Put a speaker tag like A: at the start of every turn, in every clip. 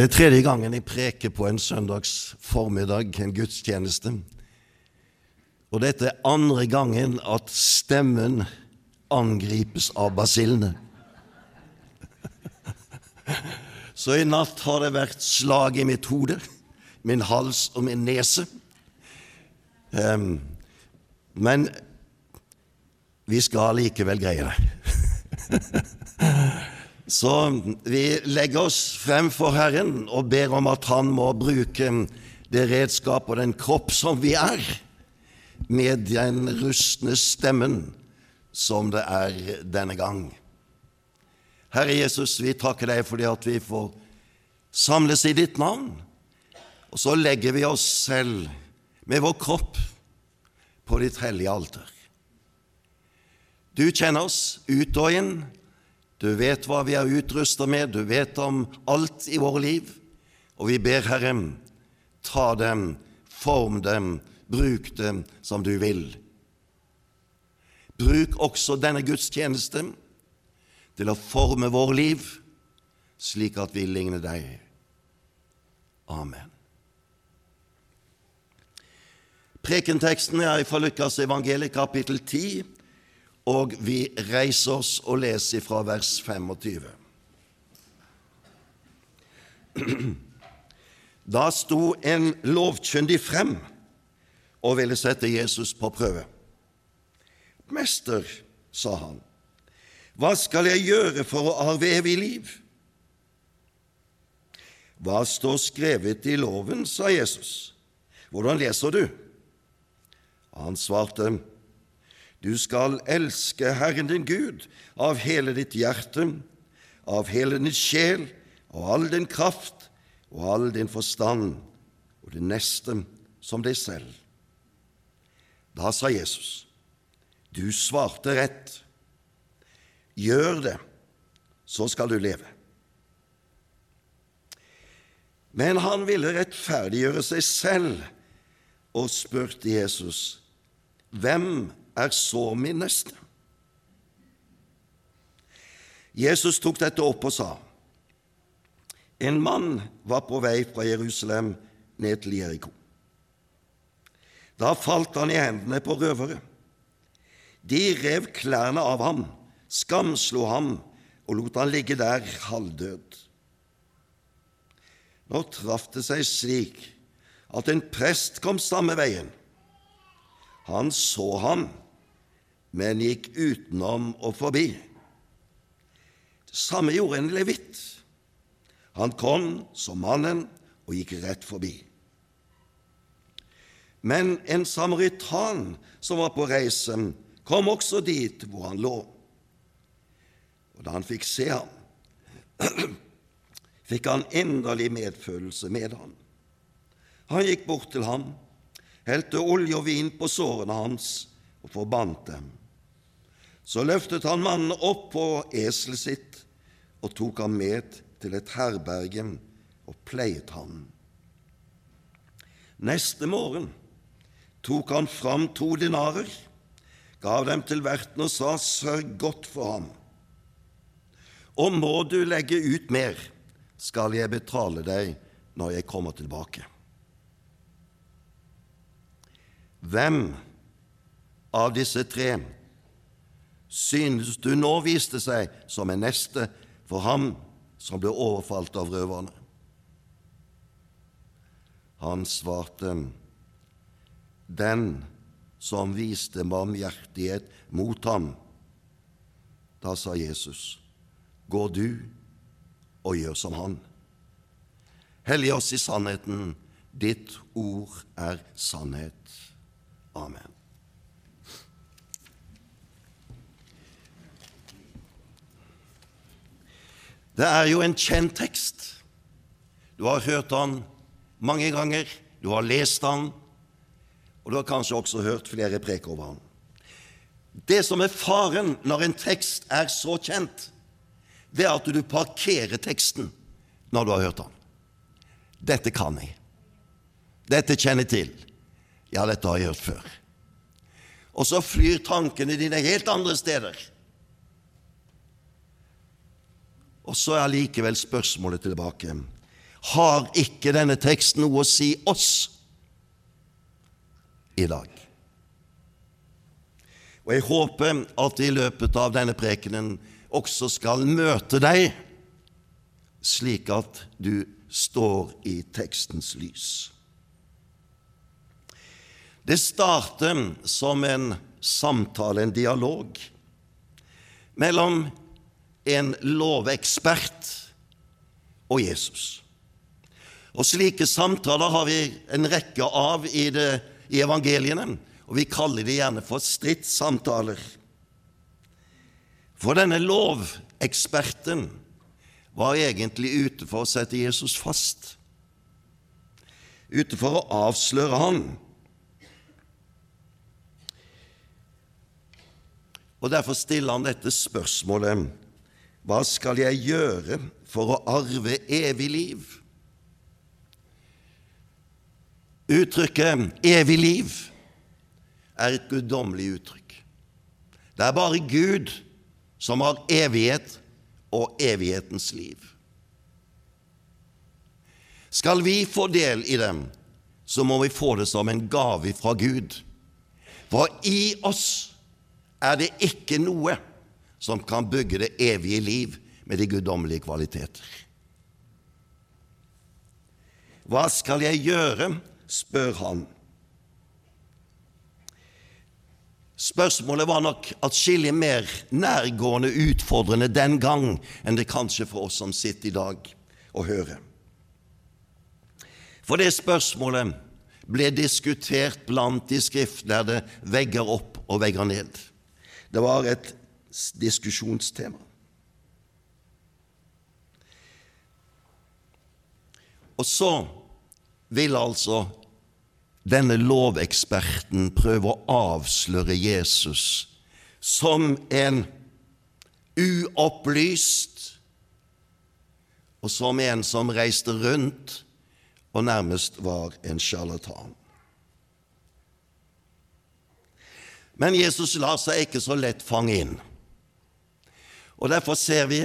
A: Det er tredje gangen jeg preker på en søndags formiddag, en gudstjeneste. Og dette er andre gangen at stemmen angripes av basillene. Så i natt har det vært slag i mitt hode, min hals og min nese. Um, men vi skal likevel greie det. Så vi legger oss frem for Herren og ber om at Han må bruke det redskap og den kropp som vi er, med den rustne stemmen som det er denne gang. Herre Jesus, vi takker deg fordi at vi får samles i ditt navn, og så legger vi oss selv med vår kropp på ditt hellige alter. Du kjenner oss ut og inn, du vet hva vi er utrusta med, du vet om alt i våre liv, og vi ber Herre, ta dem, form dem, bruk dem som du vil. Bruk også denne gudstjeneste til å forme vår liv slik at vi ligner deg. Amen. Prekenteksten er fra Lukas evangeliet kapittel 10, og vi reiser oss og leser fra vers 25. Da sto en lovkyndig frem og ville sette Jesus på prøve. Mester, sa han, hva skal jeg gjøre for å arve evig liv? Hva står skrevet i loven, sa Jesus. Hvordan leser du? Han svarte, du skal elske Herren din Gud av hele ditt hjerte, av hele din sjel og all din kraft og all din forstand, og det neste som deg selv. Da sa Jesus, du svarte rett. Gjør det, så skal du leve. Men han ville rettferdiggjøre seg selv og spurte Jesus, Hvem er så min neste? Jesus tok dette opp og sa, En mann var på vei fra Jerusalem ned til Jeriko. Da falt han i hendene på røvere. De rev klærne av ham, skamslo ham og lot han ligge der halvdød. Nå traff det seg slik at en prest kom samme veien. Han så ham men gikk utenom og forbi. Det samme gjorde en levitt. Han kom som mannen og gikk rett forbi. Men en samaritan som var på reisen, kom også dit hvor han lå. Og da han fikk se ham, fikk han inderlig medfølelse med ham. Han gikk bort til ham, helte olje og vin på sårene hans og forbandt dem. Så løftet han mannen opp på eselet sitt og tok ham med til et herberge og pleiet ham. Neste morgen tok han fram to dinarer, gav dem til verten og sa, sørg godt for ham. Og må du legge ut mer, skal jeg betale deg når jeg kommer tilbake. Hvem av disse tre synes du nå viste seg som en neste for ham som ble overfalt av røverne? Han svarte, den som viste barmhjertighet mot ham. Da sa Jesus, gå du og gjør som han. Hellig oss i sannheten, ditt ord er sannhet. Amen. Det er jo en kjent tekst. Du har hørt den mange ganger, du har lest den, og du har kanskje også hørt flere prek over den. Det som er faren når en tekst er så kjent, det er at du parkerer teksten når du har hørt den. Dette kan jeg. Dette kjenner jeg til. Ja, dette har jeg hørt før. Og så flyr tankene dine helt andre steder. Og så er likevel spørsmålet tilbake har ikke denne teksten noe å si oss i dag. Og jeg håper at i løpet av denne prekenen også skal møte deg slik at du står i tekstens lys. Det starter som en samtale, en dialog, mellom en lovekspert og Jesus. Og Slike samtaler har vi en rekke av i, det, i evangeliene, og vi kaller de gjerne for stridssamtaler. For denne loveksperten var egentlig ute for å sette Jesus fast, ute for å avsløre han. Og Derfor stiller han dette spørsmålet Hva skal jeg gjøre for å arve evig liv? Uttrykket 'evig liv' er et guddommelig uttrykk. Det er bare Gud som har evighet og evighetens liv. Skal vi få del i dem, så må vi få det som en gave fra Gud. For i oss er det ikke noe som kan bygge det evige liv med de guddommelige kvaliteter. Hva skal jeg gjøre? spør han. Spørsmålet var nok atskillig mer nærgående utfordrende den gang enn det kanskje for oss som sitter i dag og hører. For det spørsmålet ble diskutert blant de skriftlærde vegger opp og vegger ned. Det var et diskusjonstema. Og så vil altså denne loveksperten prøve å avsløre Jesus som en uopplyst og som en som reiste rundt og nærmest var en sjarlatan. Men Jesus lar seg ikke så lett fange inn. Og derfor ser vi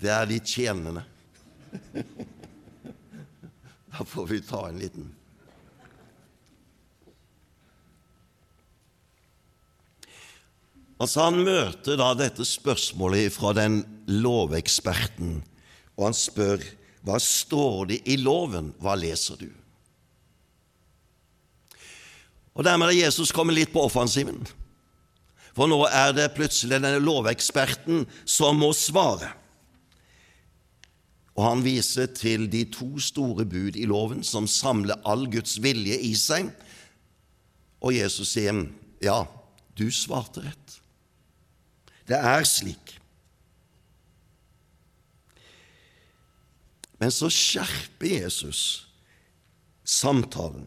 A: det er de tjenende. Da får vi ta en liten Altså Han møter da dette spørsmålet fra den loveksperten, og han spør hva står det i loven, hva leser du? Og Dermed er Jesus kommet litt på offensiven, for nå er det plutselig denne loveksperten som må svare. Og han viser til de to store bud i loven som samler all Guds vilje i seg. Og Jesus sier, 'Ja, du svarte rett. Det er slik.' Men så skjerper Jesus samtalen.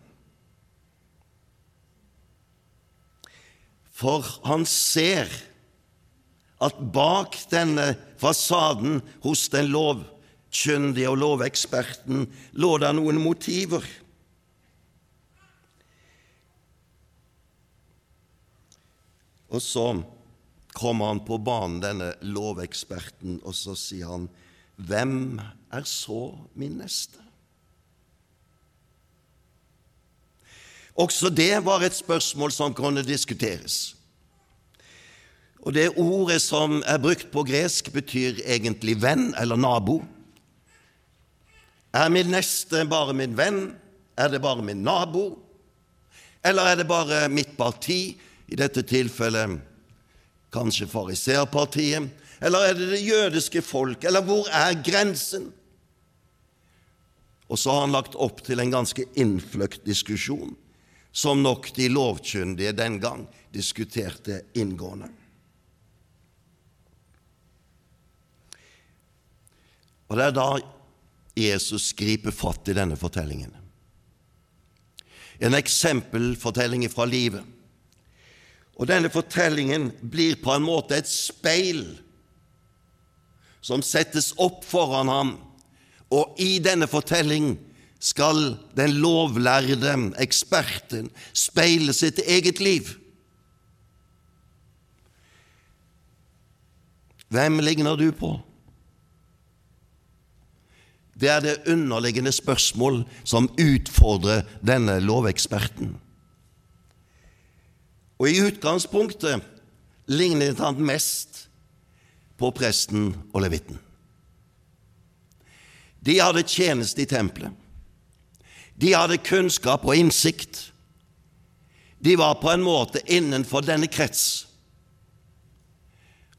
A: For han ser at bak denne fasaden hos den lovkyndige og loveksperten lå det noen motiver. Og så kommer han på banen, denne loveksperten, og så sier han, 'Hvem er så min neste?' Også det var et spørsmål som kunne diskuteres. Og Det ordet som er brukt på gresk, betyr egentlig venn eller nabo. Er min neste bare min venn? Er det bare min nabo? Eller er det bare mitt parti, i dette tilfellet kanskje fariseerpartiet? Eller er det det jødiske folk? Eller hvor er grensen? Og så har han lagt opp til en ganske innfløkt diskusjon, som nok de lovkyndige den gang diskuterte inngående. Og det er da Jesus griper fatt i denne fortellingen. En eksempelfortelling fra livet. Og denne fortellingen blir på en måte et speil som settes opp foran ham, og i denne fortelling skal den lovlærde, eksperten, speile sitt eget liv. Hvem ligner du på? Det er det underliggende spørsmål som utfordrer denne loveksperten. Og i utgangspunktet lignet han mest på presten og levitten. De hadde tjeneste i tempelet. De hadde kunnskap og innsikt. De var på en måte innenfor denne krets.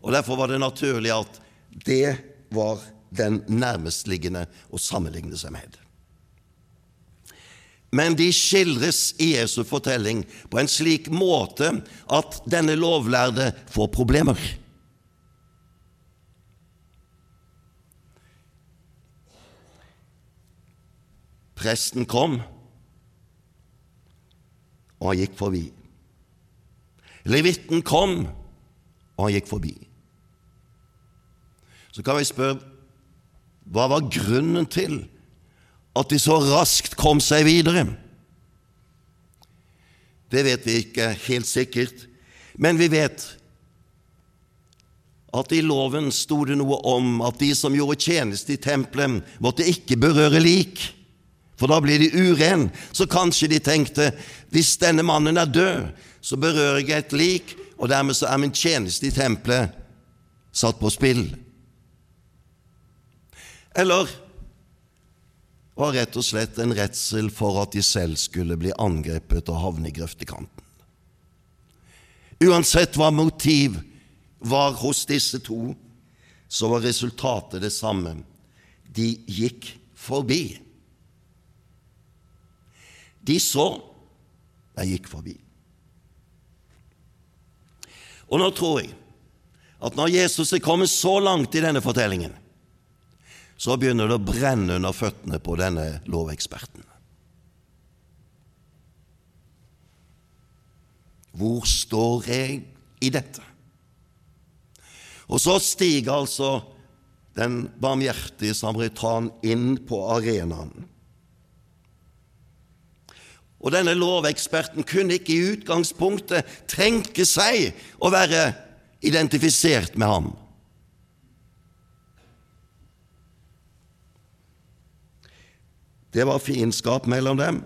A: Og Derfor var det naturlig at det var den nærmestliggende å sammenligne seg med. Men de skildres i Jesu fortelling på en slik måte at denne lovlærde får problemer. Presten kom, og han gikk forbi. Levitten kom, og han gikk forbi. Så kan vi spørre hva var grunnen til at de så raskt kom seg videre? Det vet vi ikke helt sikkert, men vi vet at i loven sto det noe om at de som gjorde tjeneste i tempelet, måtte ikke berøre lik, for da blir de uren. Så kanskje de tenkte hvis denne mannen er død, så berører jeg et lik, og dermed så er min tjeneste i tempelet satt på spill. Eller var rett og slett en redsel for at de selv skulle bli angrepet og havne i grøftekanten. Uansett hva motiv var hos disse to, så var resultatet det samme. De gikk forbi. De så, de gikk forbi. Og nå tror jeg at når Jesus er kommet så langt i denne fortellingen, så begynner det å brenne under føttene på denne loveksperten. Hvor står jeg i dette? Og så stiger altså den barmhjertige samaritan inn på arenaen. Og denne loveksperten kunne ikke i utgangspunktet tenke seg å være identifisert med ham. Det var fiendskap mellom dem.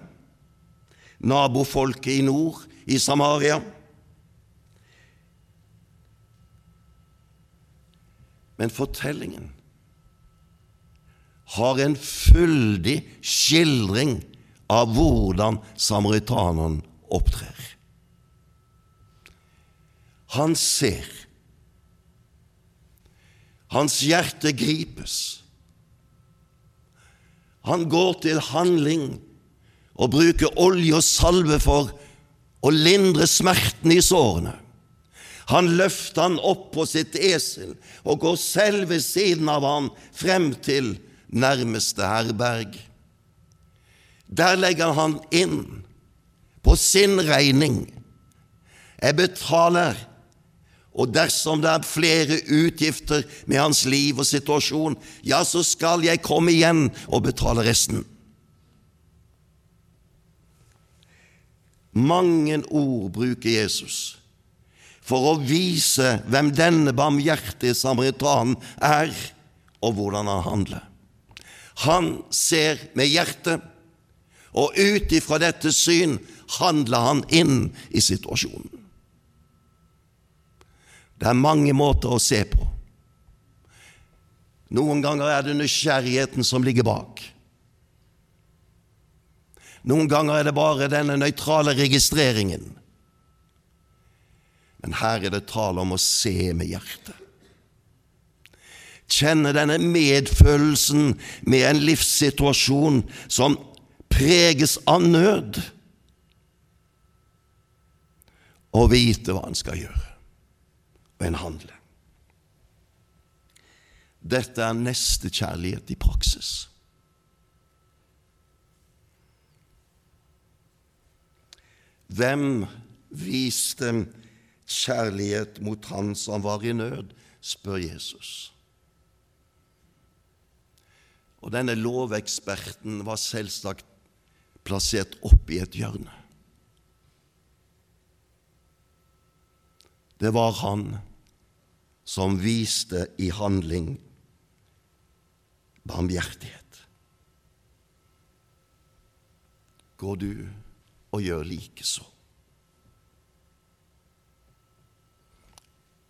A: Nabofolket i nord, i Samaria. Men fortellingen har en fyldig skildring av hvordan samaritaneren opptrer. Han ser. Hans hjerte gripes. Han går til handling og bruker olje og salve for å lindre smerten i sårene. Han løfter han opp på sitt esel og går selv ved siden av han frem til nærmeste herberg. Der legger han inn på sin regning. Jeg betaler og dersom det er flere utgifter med hans liv og situasjon, ja, så skal jeg komme igjen og betale resten. Mange ord bruker Jesus for å vise hvem denne barmhjertige samaritanen er, og hvordan han handler. Han ser med hjertet, og ut ifra dette syn handler han inn i situasjonen. Det er mange måter å se på. Noen ganger er det nysgjerrigheten som ligger bak. Noen ganger er det bare denne nøytrale registreringen. Men her er det tale om å se med hjertet. Kjenne denne medfølelsen med en livssituasjon som preges av nød, og vite hva en skal gjøre og en handle. Dette er nestekjærlighet i praksis. Hvem viste kjærlighet mot han som var i nød, spør Jesus. Og denne loveksperten var selvsagt plassert opp i et hjørne. Det var han som viste i handling barmhjertighet. Gå du og gjør likeså.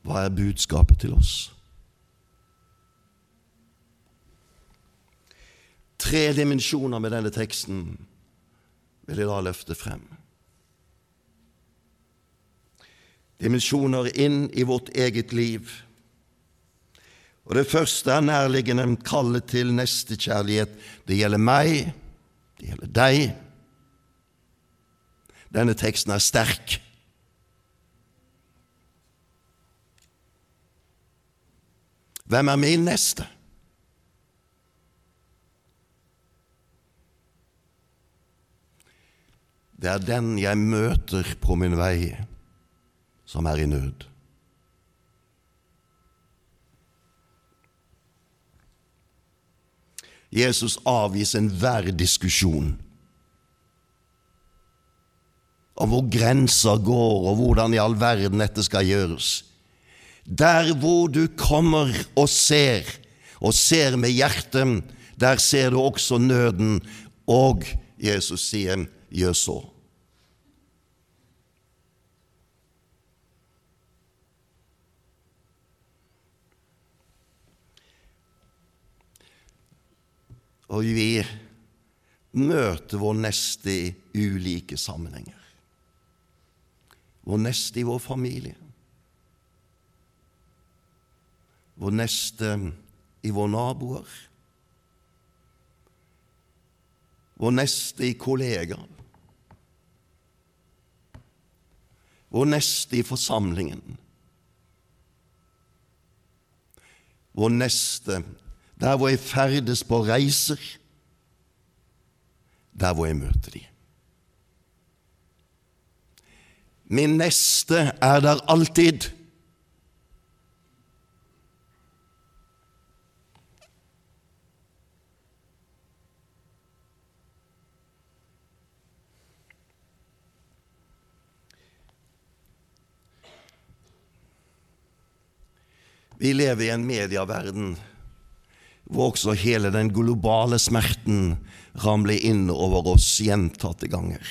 A: Hva er budskapet til oss? Tre dimensjoner med denne teksten vil jeg da løfte frem. Dimensjoner inn i vårt eget liv. Og Det første er nærliggende kallet til nestekjærlighet. Det gjelder meg, det gjelder deg. Denne teksten er sterk. Hvem er min neste? Det er den jeg møter på min vei, som er i nød. Jesus avviser enhver diskusjon om hvor grenser går, og hvordan i all verden dette skal gjøres. Der hvor du kommer og ser, og ser med hjertet, der ser du også nøden, og Jesus sier, så. Og vi møter vår neste i ulike sammenhenger. Vår neste i vår familie. Vår neste i våre naboer. Vår neste i kollegaer. Vår neste i forsamlingen. Vår neste der hvor jeg ferdes på reiser, der hvor jeg møter de. Min neste er der alltid. Vi lever i en medieverden hvor også hele den globale smerten ramler inn over oss gjentatte ganger.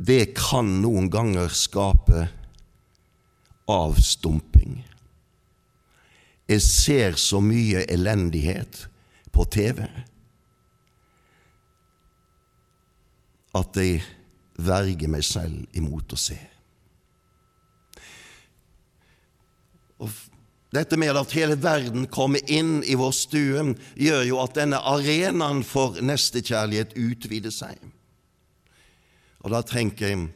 A: Det kan noen ganger skape avstumping. Jeg ser så mye elendighet på TV at jeg verger meg selv imot å se. Og dette med at hele verden kommer inn i vår stue, gjør jo at denne arenaen for nestekjærlighet utvider seg. Og da tenker jeg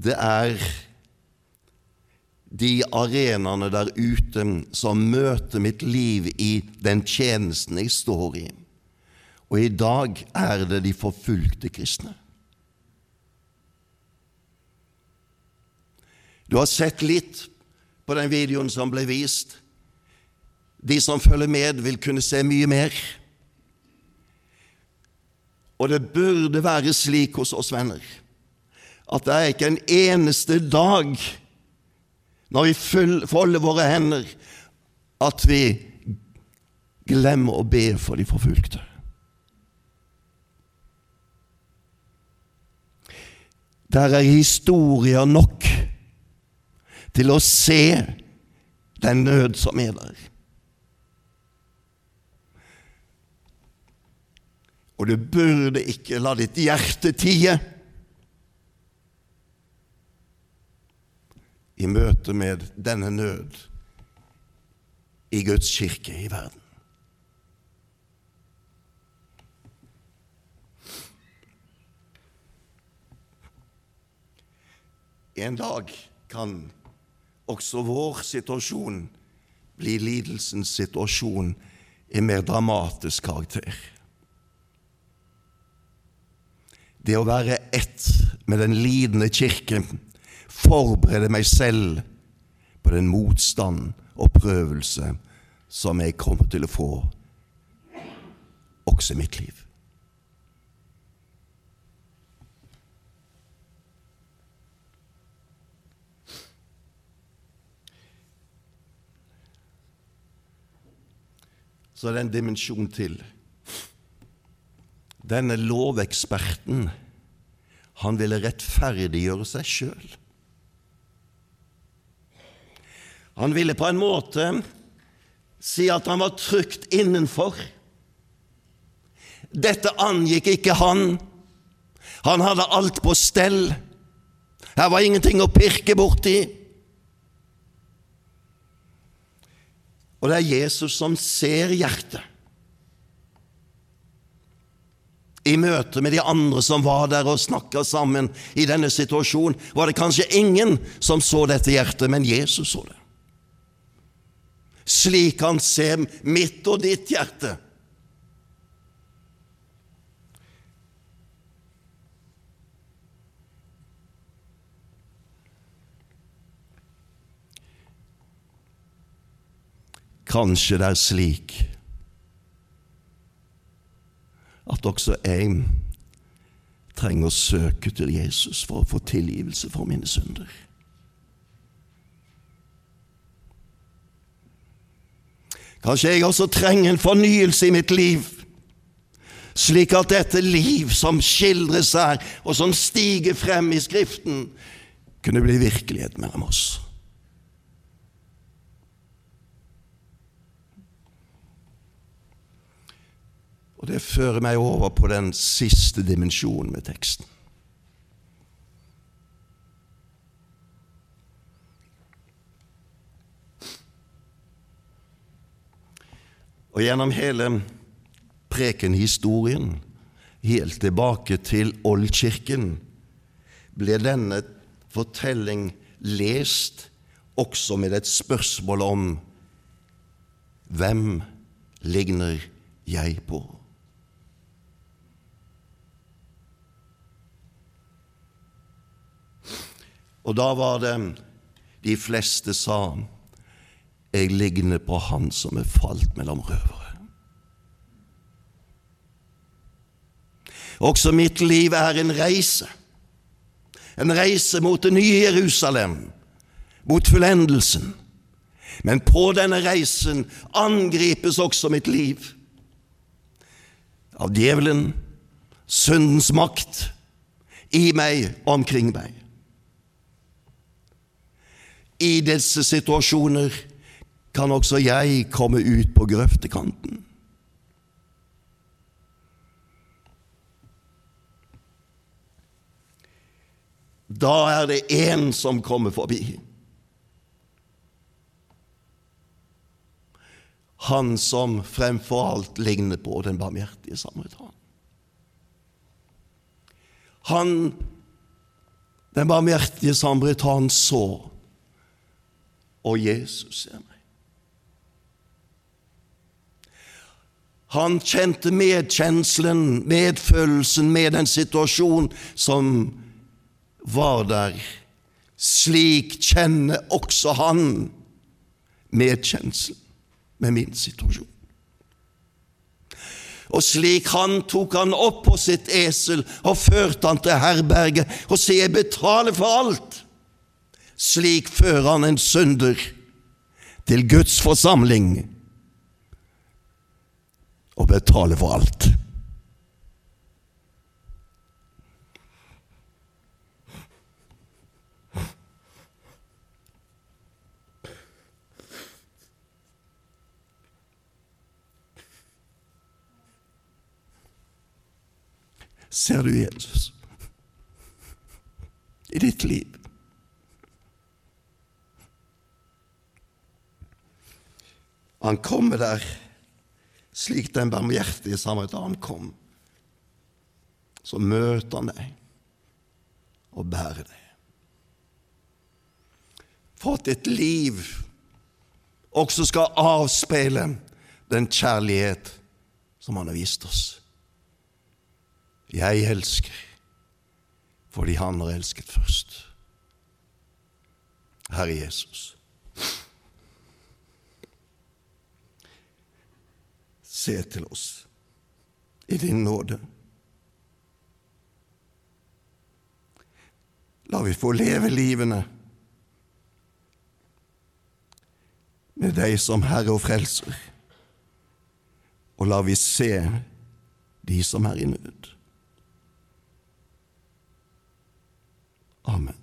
A: det er de arenaene der ute som møter mitt liv i den tjenesten jeg står i. Og i dag er det de forfulgte kristne. Du har sett litt på den videoen som ble vist. De som følger med, vil kunne se mye mer. Og det burde være slik hos oss venner at det er ikke en eneste dag når vi folder våre hender, at vi glemmer å be for de forfulgte. Der er historier nok til å se den nød som er der. Og du burde ikke la ditt hjerte tie i møte med denne nød i Guds kirke i verden. En dag kan også vår situasjon blir lidelsens situasjon i mer dramatisk karakter. Det å være ett med den lidende kirke forbereder meg selv på den motstand og prøvelse som jeg kommer til å få også i mitt liv. Så er det en dimensjon til. Denne loveksperten, han ville rettferdiggjøre seg sjøl. Han ville på en måte si at han var trygt innenfor. Dette angikk ikke han. Han hadde alt på stell. Her var ingenting å pirke borti. Og det er Jesus som ser hjertet. I møte med de andre som var der og snakka sammen i denne situasjonen, var det kanskje ingen som så dette hjertet, men Jesus så det. Slik han ser mitt og ditt hjerte. Kanskje det er slik at også jeg trenger å søke til Jesus for å få tilgivelse for mine synder. Kanskje jeg også trenger en fornyelse i mitt liv, slik at dette liv som skildres her, og som stiger frem i Skriften, kunne bli virkelighet mellom oss. Og det fører meg over på den siste dimensjonen med teksten. Og gjennom hele prekenhistorien, helt tilbake til Oldkirken, ble denne fortelling lest også med et spørsmål om hvem ligner jeg på? Og da var det de fleste sa jeg ligner på han som er falt mellom røvere. Også mitt liv er en reise. En reise mot det nye Jerusalem, mot fullendelsen. Men på denne reisen angripes også mitt liv av djevelen, syndens makt, i meg og omkring meg. I disse situasjoner kan også jeg komme ut på grøftekanten. Da er det én som kommer forbi. Han som fremfor alt ligner på den barmhjertige samaritan. Han, den barmhjertige samaritan, så og Jesus ser meg. Han kjente medkjenslen, medfølelsen med den situasjonen som var der. Slik kjenner også han medkjenselen med min situasjon. Og slik han tok han opp på sitt esel og førte han til herberget, og sier, jeg betaler for alt. Slik fører han en synder til Guds forsamling og betaler for alt. Ser du Jesus i ditt liv? Han kommer der slik den barmhjertige samaritan kom. Så møter han deg og bærer deg. For at ditt liv også skal avspeile den kjærlighet som han har vist oss. Jeg elsker fordi han har elsket først. Herre Jesus. se til oss i din nåde. La vi få leve livene med deg som Herre og Frelser, og la vi se de som er i nød. Amen.